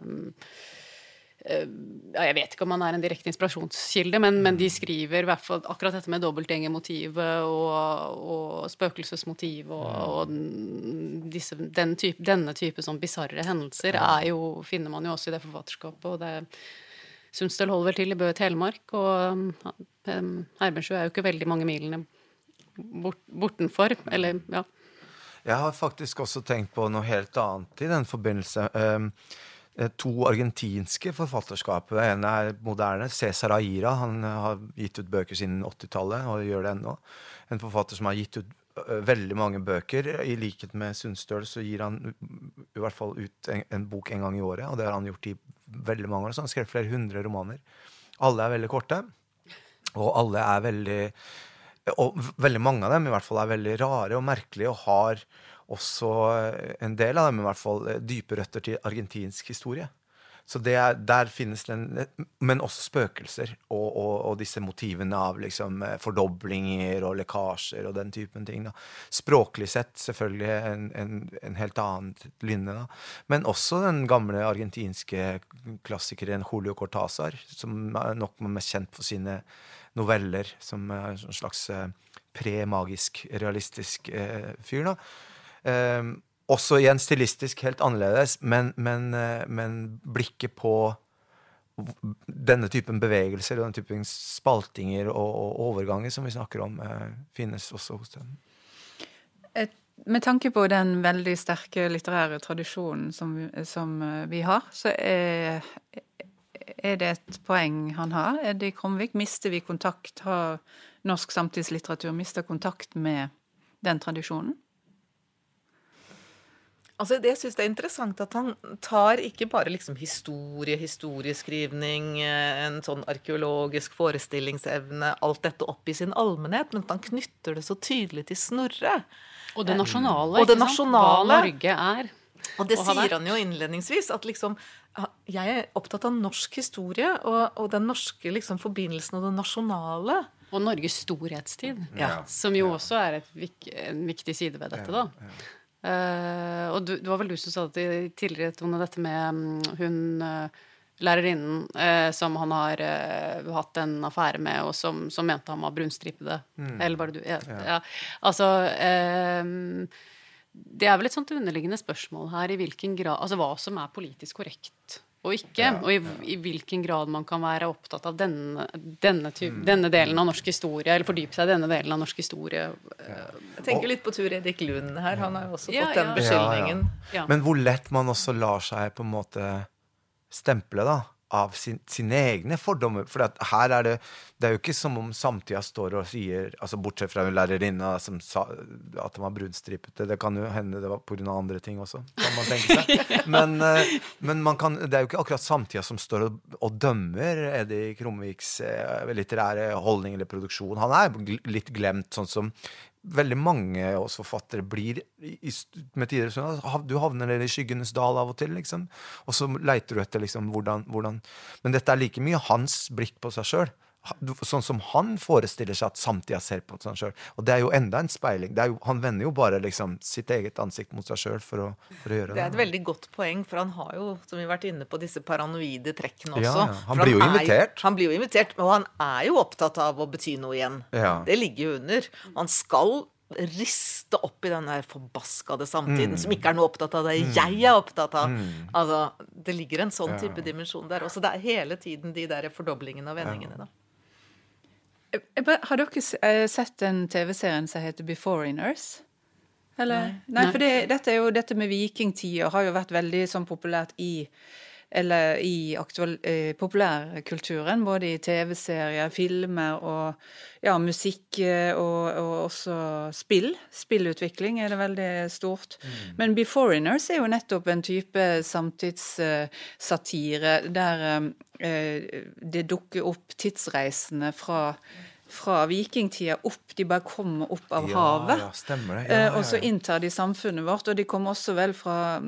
S4: eh, ja, Jeg vet ikke om han er en direkte inspirasjonskilde, men, men de skriver i hvert fall akkurat dette med dobbeltgjengermotivet og, og spøkelsesmotiv og, og disse, den type, denne type sånn bisarre hendelser er jo, finner man jo også i det forfatterskapet. og det Sundstøl holder vel til i Bø Telemark, og um, Herbjørnsjø er jo ikke veldig mange milene bort, bortenfor. Eller, ja.
S5: Jeg har faktisk også tenkt på noe helt annet i den forbindelse. Um, to argentinske forfatterskap. Det ene er moderne. Cæsar Aira. Han har gitt ut bøker siden 80-tallet og gjør det ennå. En forfatter som har gitt ut veldig mange bøker. I likhet med Sundstøl så gir han i hvert fall ut en, en, bok en gang i året. Og det har han gjort i veldig mange år. Så han har skrevet flere hundre romaner. Alle er veldig korte. Og alle er veldig Og veldig mange av dem i hvert fall er veldig rare og merkelige og har også en del av dem i hvert fall dype røtter til argentinsk historie. Så er, der finnes det Men også spøkelser og, og, og, disse motivene av liksom fordoblinger og lekkasjer og den typen ting. Da. Språklig sett selvfølgelig en, en, en helt annen lynne. Da. Men også den gamle argentinske klassikeren Julio Cortázar, som er nok mest kjent for sine noveller, som er en slags pre-magisk, realistisk eh, fyr. da. Um, også igjen stilistisk helt annerledes, men, men, eh, men, blikket på denne typen bevegelser og denne typen spaltinger og, og overganger som vi snakker om, eh, finnes også hos den.
S1: Med tanke på den veldig sterke litterære tradisjonen som, som eh, vi har, så er, er, det et poeng han har. Eddie Kromvik, mister vi kontakt? Har norsk samtidslitteratur mista kontakt med den tradisjonen?
S3: Altså, Jeg syns jeg er interessant at han tar ikke bare liksom historie, historieskrivning, eh, en sånn arkeologisk forestillingsevne, alt dette opp i sin allmennhet, men at han knytter det så tydelig til Snorre.
S4: Og det nasjonale.
S3: Og det nasjonale.
S4: Hva Norge er.
S3: Og det sier han jo innledningsvis, at liksom Jeg er opptatt av norsk historie og, og den norske liksom, forbindelsen og det nasjonale.
S4: Og Norges storhetstid, ja. som jo også er et, en viktig side ved dette, da. Uh, og du, det var vel du som sa det tidligere, Tone, dette med um, hun uh, lærerinnen uh, som han har hatt en affære med, og som, som mente han var brunstripede. Mm. Eller var det du? Ja. ja. ja. Altså Det er vel et sånt underliggende spørsmål her i hvilken grad Altså hva som er politisk korrekt og ikke. Ja, og i, i, hvilken grad man kan være opptatt av denne, denne, type, mm. denne, delen av norsk historie, eller fordype seg i denne delen av norsk historie.
S3: Jeg tenker litt på Tur Erik Lund her. Han har jo også fått den beskyldningen.
S5: Men hvor lett man også lar seg på en måte stemple, da av sin, sine egne fordommer. For her er det Det er jo ikke som om samtida står og sier altså Bortsett fra lærerinna som sa at han var brunstripete. Det kan jo hende det var pga. andre ting også, kan man tenke seg. [laughs] Men, eh, men kan, det er jo ikke akkurat samtida som står og, og dømmer Eddie Krumviks eh, litterære holdning eller produksjon. Han er litt glemt, sånn som veldig mange av oss forfattere blir i, med tider sånn, Du havner i skyggenes dal av og til, liksom. Og så leiter du etter liksom, hvordan, hvordan Men dette er like mye hans blikk på seg sjøl sånn som han forestiller seg at samtida ser på seg sjøl. Og det er jo enda en speiling. Jo, han vender jo bare liksom sitt eget ansikt mot seg sjøl for, for, å gjøre det.
S3: Det er et veldig godt poeng, for han har jo, som vi har vært inne på, disse paranoide trekkene også. Ja, ja.
S5: Han blir jo invitert.
S3: Er, han blir jo invitert, og han er jo opptatt av å bety noe igjen. Ja. Det ligger jo under. Han skal riste opp i den der forbaskede samtiden, mm. som ikke er noe opptatt av det mm. jeg er opptatt av. Mm. Altså, Det ligger en sånn type dimensjon der også. Det er hele tiden de der fordoblingene og vendingene. da.
S1: Har dere eh, sett den TV-serien som heter Beforeigners? Eller? Nei. Nei, for det, dette, jo, dette med vikingtida har jo vært veldig sånn populært i eller i aktuell, eh, populærkulturen, både i TV-serier, filmer og ja, musikk eh, og, og, også spill. Spillutvikling er det veldig stort. Mm. Men Beforeigners er jo nettopp en type samtidssatire der eh, det dukker opp tidsreisende fra fra vikingtida opp. De bare kommer opp av
S5: Ja,
S1: havet.
S5: ja, stemmer det. Ja,
S1: Eh,
S5: ja,
S1: Og så inntar de samfunnet vårt, og de kommer også vel fra,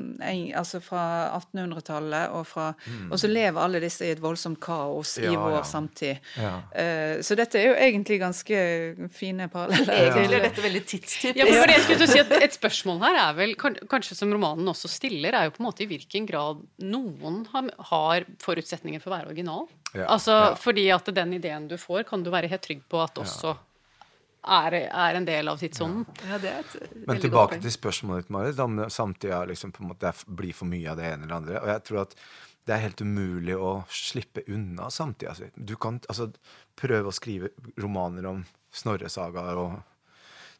S1: altså fra 1800-tallet. Og, fra- og så lever alle disse i et voldsomt kaos i
S5: Mm.
S1: Vår
S5: ja.
S1: samtid.
S5: Ja.
S1: Eh, Så dette er jo egentlig ganske fine paralleller.
S3: Egentlig er dette veldig tidstypisk.
S4: Ja, jeg skulle si at Et spørsmål her er vel, kanskje som romanen også stiller, er jo på en måte i hvilken grad noen har, har forutsetninger for å være original.
S5: Ja,
S4: altså,
S5: ja.
S4: Fordi at den ideen du får, kan du være helt trygg på at også er, er en del av tidsånden.
S3: Ja, det er et
S5: Men tilbake til spørsmålet ditt, Marit, om det samtida liksom på en måte er- blir for mye av det ene eller andre. Og jeg tror at det er helt umulig å slippe unna samtida si. Du kan altså, prøve å skrive romaner om Snorresagaer og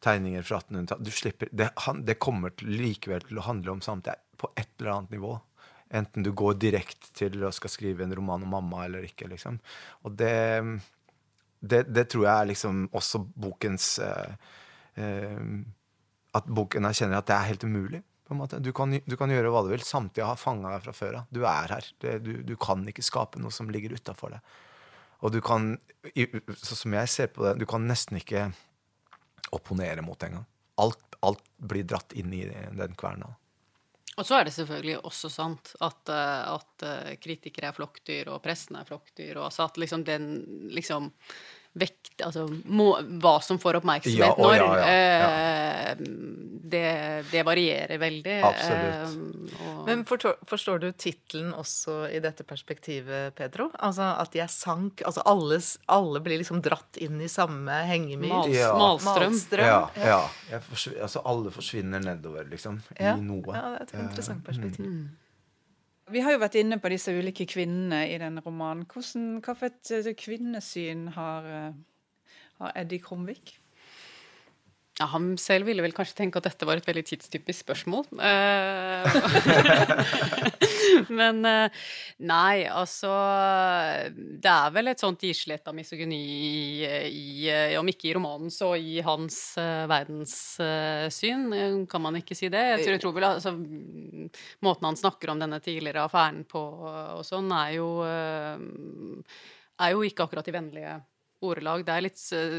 S5: tegninger fra 1800-tallet. Det, det kommer likevel til å handle om samtida på et eller annet nivå. Enten du går direkte til å skal skrive en roman om mamma eller ikke, liksom. Og det det, det tror jeg er liksom også bokens eh, At boken erkjenner at det er helt umulig. Du kan, du kan gjøre hva du vil. Samtidig har fanga deg fra før av. Du er her. Det, du, du kan ikke skape noe som ligger utafor deg. Og du kan, sånn som jeg ser på det, du kan nesten ikke opponere mot det engang. Alt, alt blir dratt inn i den kverna.
S4: Og så er det selvfølgelig også sant at, eh, at eh, kritikere er flokkdyr, og pressen er flokkdyr, og at liksom den liksom vekt, altså må, hva som får oppmerksomhet
S5: Ja,
S4: når,
S5: ja, ja,
S4: eh, det, det varierer veldig.
S5: Absolutt.
S4: eh, og,
S3: Men forstår, forstår du tittelen også i dette perspektivet, Pedro? Altså at er sank Altså alle, alle blir liksom dratt inn i samme hengemyr?
S4: Mals,
S5: Ja.
S4: Malstrøm.
S3: Malstrøm.
S5: Ja. Jeg altså, alle forsvinner nedover, liksom,
S3: Ja.
S5: i noe.
S3: Ja, det er et interessant perspektiv.
S1: Vi har jo vært inne på disse ulike kvinnene i denne romanen. Hvordan, hva for et eh, kvinnesyn har, eh, har Eddie Krumvik?
S4: Ja, han selv ville vel kanskje tenke at dette var et veldig tidstypisk spørsmål. Eh, [laughs] Men eh, nei, altså Det er vel et sånt islett av misogyni i, eh, Om ikke i romanen, så i hans verdenssyn. kan man ikke si det? Jeg tror, jeg tror vel altså Måten han snakker om denne tidligere affæren på og sånn, er jo er jo ikke akkurat i vennlige ordelag. Det er litt eh,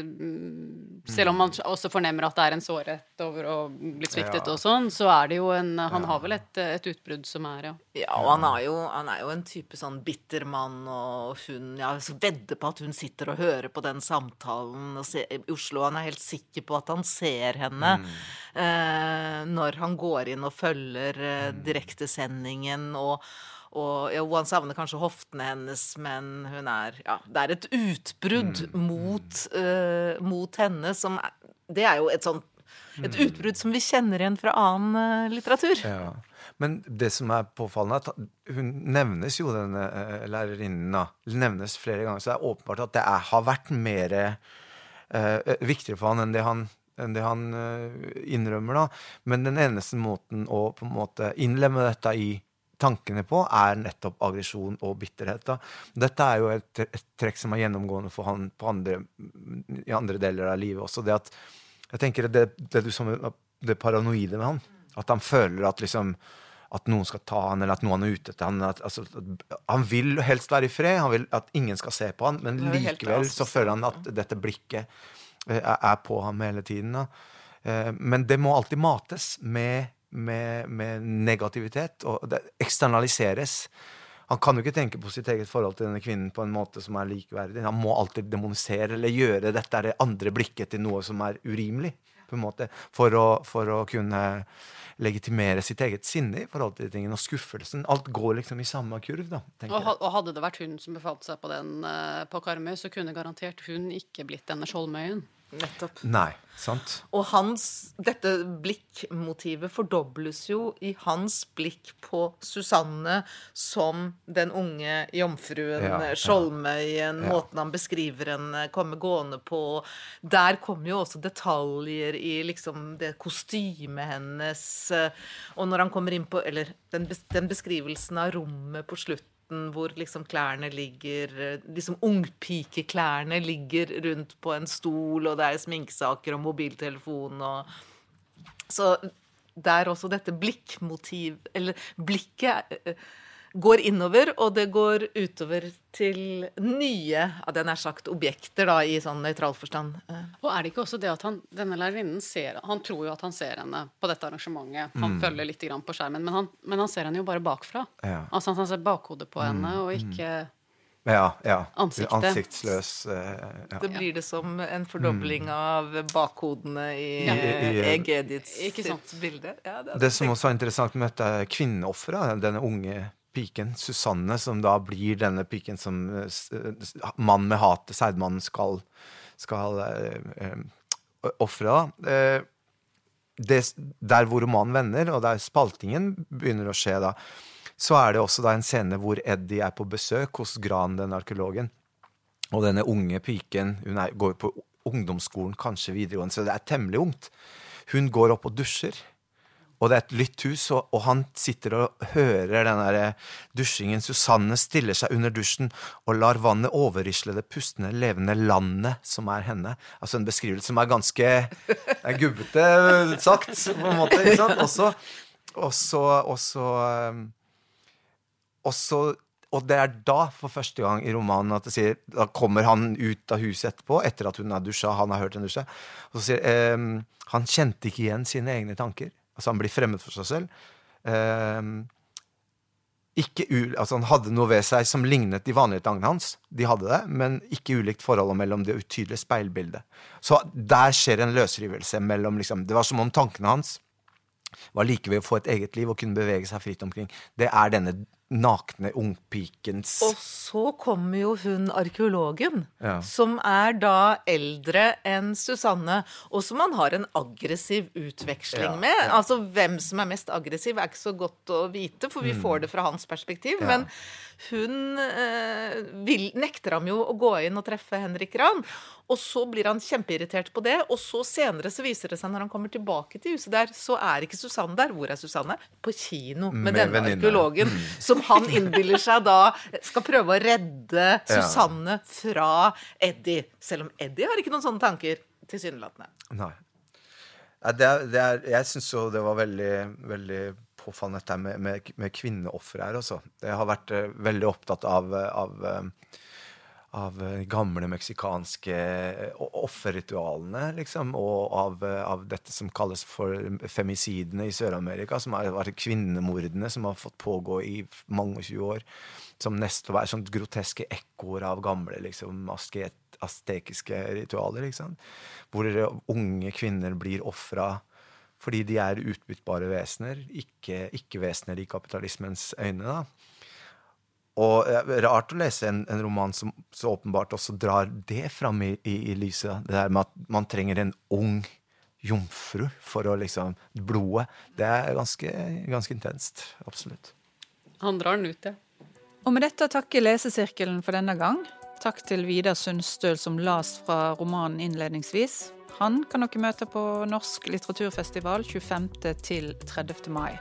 S4: Selv om man også fornemmer at det er en sårhet over å bli sviktet
S5: Ja.
S4: og sånn, så er det jo en Han har vel et, et utbrudd som er, ja.
S3: Ja, og han er, jo, han er jo en type sånn bitter mann, og hun Jeg så vedder på at hun sitter og hører på den samtalen og ser, i Oslo. Han er helt sikker på at han ser henne eh, når han går inn og følger eh, direktesendingen og og ja, Han savner kanskje hoftene hennes, men hun er Ja, det er et utbrudd mot, uh, mot henne som er, Det er jo et sånt et utbrudd som vi kjenner igjen fra annen eh, litteratur.
S5: Ja. Men det som er påfallende, er at hun nevnes jo, denne eh, lærerinnen. Nevnes flere ganger. Så det er åpenbart at det er, har vært mer eh, viktigere for han enn det han, enn det han eh, innrømmer, da. Men den eneste måten å på en måte innlemme dette i tankene på, er nettopp aggresjon og bitterhet. da. Dette er jo et, et trekk som er gjennomgående for han på andre, i andre deler av livet også. det at jeg tenker det, det, det, som, det paranoide med han. At han føler at liksom at noen skal ta han, eller at noen er ute etter han. At, altså, at, han vil helst være i fred, han vil at ingen skal se på han, men likevel så føler han at dette blikket eh, er, er på ham hele tiden. Da. Eh, Men det må alltid mates med, med, med negativitet, og det eksternaliseres. Han kan jo ikke tenke på sitt eget forhold til denne kvinnen på en måte som er likeverdig. Han må alltid demonisere eller gjøre dette er det andre blikket til noe som er urimelig, på en måte, for å, for å kunne legitimere sitt eget sinne i forhold til tingene. Og skuffelsen. Alt går liksom i samme kurv, da. tenker
S4: Og,
S5: jeg.
S4: og hadde det vært hun som befalt seg på den eh, på Karmøy, så kunne garantert hun ikke blitt denne Skjoldmøyen.
S3: Nettopp.
S5: Nei, sant?
S3: Og hans, dette blikkmotivet fordobles jo i hans blikk på Susanne som den unge jomfruen,
S5: Ja, ja.
S3: Skjoldmøyen,
S5: Ja.
S3: måten han beskriver henne komme gående på. Der kommer jo også detaljer i liksom det kostymet hennes. Og når han kommer inn på Eller den, den beskrivelsen av rommet på slutten hvor liksom klærne ligger Liksom ungpikeklærne ligger rundt på en stol, og det er sminkesaker og mobiltelefon og Så der også dette blikkmotiv Eller blikket går innover, og det går utover til nye, av den er sagt, objekter, da, i sånn nøytral forstand. Eh,
S4: Og er det ikke også det at han, denne lærerinnen ser Han tror jo at han ser henne på dette arrangementet. Han følger litt grann på skjermen, men han, men han ser henne jo bare bakfra.
S5: Ja.
S4: Altså Han ser bakhodet på henne, og ikke
S5: Ja, ja.
S4: Ansiktet.
S5: Ansiktsløs. eh, ja.
S3: Det blir det som en fordobling av bakhodene i
S4: Ja.
S5: I- i-
S3: Eg
S4: Ikke sant.
S3: sitt bilde. Ja, det,
S5: Det som også er interessant med dette kvinneofferet, denne unge piken, Susanne, som da blir denne piken som s- mannen med hatet, seidmannen, skal, skal uh, ofre. Eh, der hvor romanen vender, og der spaltingen begynner å skje da, så er det også da en scene hvor Eddie er på besøk hos Gran, den arkeologen. Og denne unge piken, hun er, går på ungdomsskolen, kanskje videregående, så det er temmelig ungt. Hun går opp og dusjer. Og det er et lytt hus, og, og han sitter og hører den der eh, dusjingen. Susanne stiller seg under dusjen og lar vannet overrisle det pustende, levende landet som er henne. Altså en beskrivelse som er ganske er gubbete sagt, på en måte. ikke sant? Også, også, også, um, også og det er da, for første gang i romanen, at det sier Da kommer han ut av huset etterpå, etter at hun har dusja, han har hørt henne dusje, og så sier eh, Han kjente ikke igjen sine egne tanker. Altså, han blir fremmed for seg selv. Ehm, ikke u, altså Han hadde noe ved seg som lignet de vanlige tankene hans. De hadde det, men ikke ulikt forholdet mellom det utydelige speilbildet. Så der skjer en løsrivelse mellom liksom, Det var som om tankene hans var like ved å få et eget liv og kunne bevege seg fritt omkring. Det er denne nakne ungpikens
S3: Og så kommer jo hun arkeologen,
S5: Ja.
S3: som er da eldre enn Susanne, og som man har en aggressiv utveksling
S5: Ja,
S3: med.
S5: ja.
S3: Altså hvem som er mest aggressiv, er ikke så godt å vite, for vi får det fra hans perspektiv.
S5: Mm.
S3: Men hun eh, vil, nekter ham jo å gå inn og treffe Henrik Rahn. Og så blir han kjempeirritert på det, og så senere så viser det seg når han kommer tilbake til huset der, så er ikke Susanne der. Hvor er Susanne? På kino med,
S5: Med
S3: denne
S5: venninne.
S3: arkeologen, som han innbiller seg da skal prøve å redde Susanne fra Eddie. Selv om Eddie har ikke noen sånne tanker, tilsynelatende.
S5: Nei. Det er, det er, jeg syns jo det var veldig, veldig påfallende dette med, med, med kvinneofre her også. Jeg har vært eh, veldig opptatt av, av, eh, av eh, gamle meksikanske eh, offerritualene, liksom, og av, eh, av dette som kalles for femicidene i Sør-Amerika, som har vært kvinnemordene som har fått pågå i mange 20 år. Som nesten var sånn groteske ekkoer av gamle liksom, astekiske ritualer. liksom. Hvor unge kvinner blir ofra fordi de er utbyttbare vesener, ikke, ikke vesener i kapitalismens øyne. da. Og eh, rart å lese en, en roman som så åpenbart også drar det fram i, i, i lyset. Det der med at man trenger en ung jomfru for å liksom Blodet. Det er ganske, ganske intenst. Absolutt.
S4: Han drar den ut, ja.
S1: Og med dette takker lesesirkelen for denne gang. Takk til Vidar Sundstøl som las fra romanen innledningsvis. Han kan dere møte på Norsk litteraturfestival 25. til 30. mai.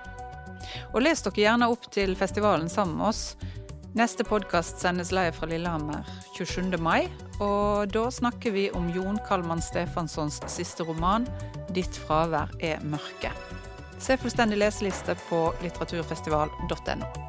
S1: Og les dere gjerne opp til festivalen sammen med oss. Neste podkast sendes live fra Lillehammer 27. mai, og da snakker vi om Jon Kalman Stefanssons siste roman 'Ditt fravær er mørke'. Se fullstendig leseliste på litteraturfestival.no.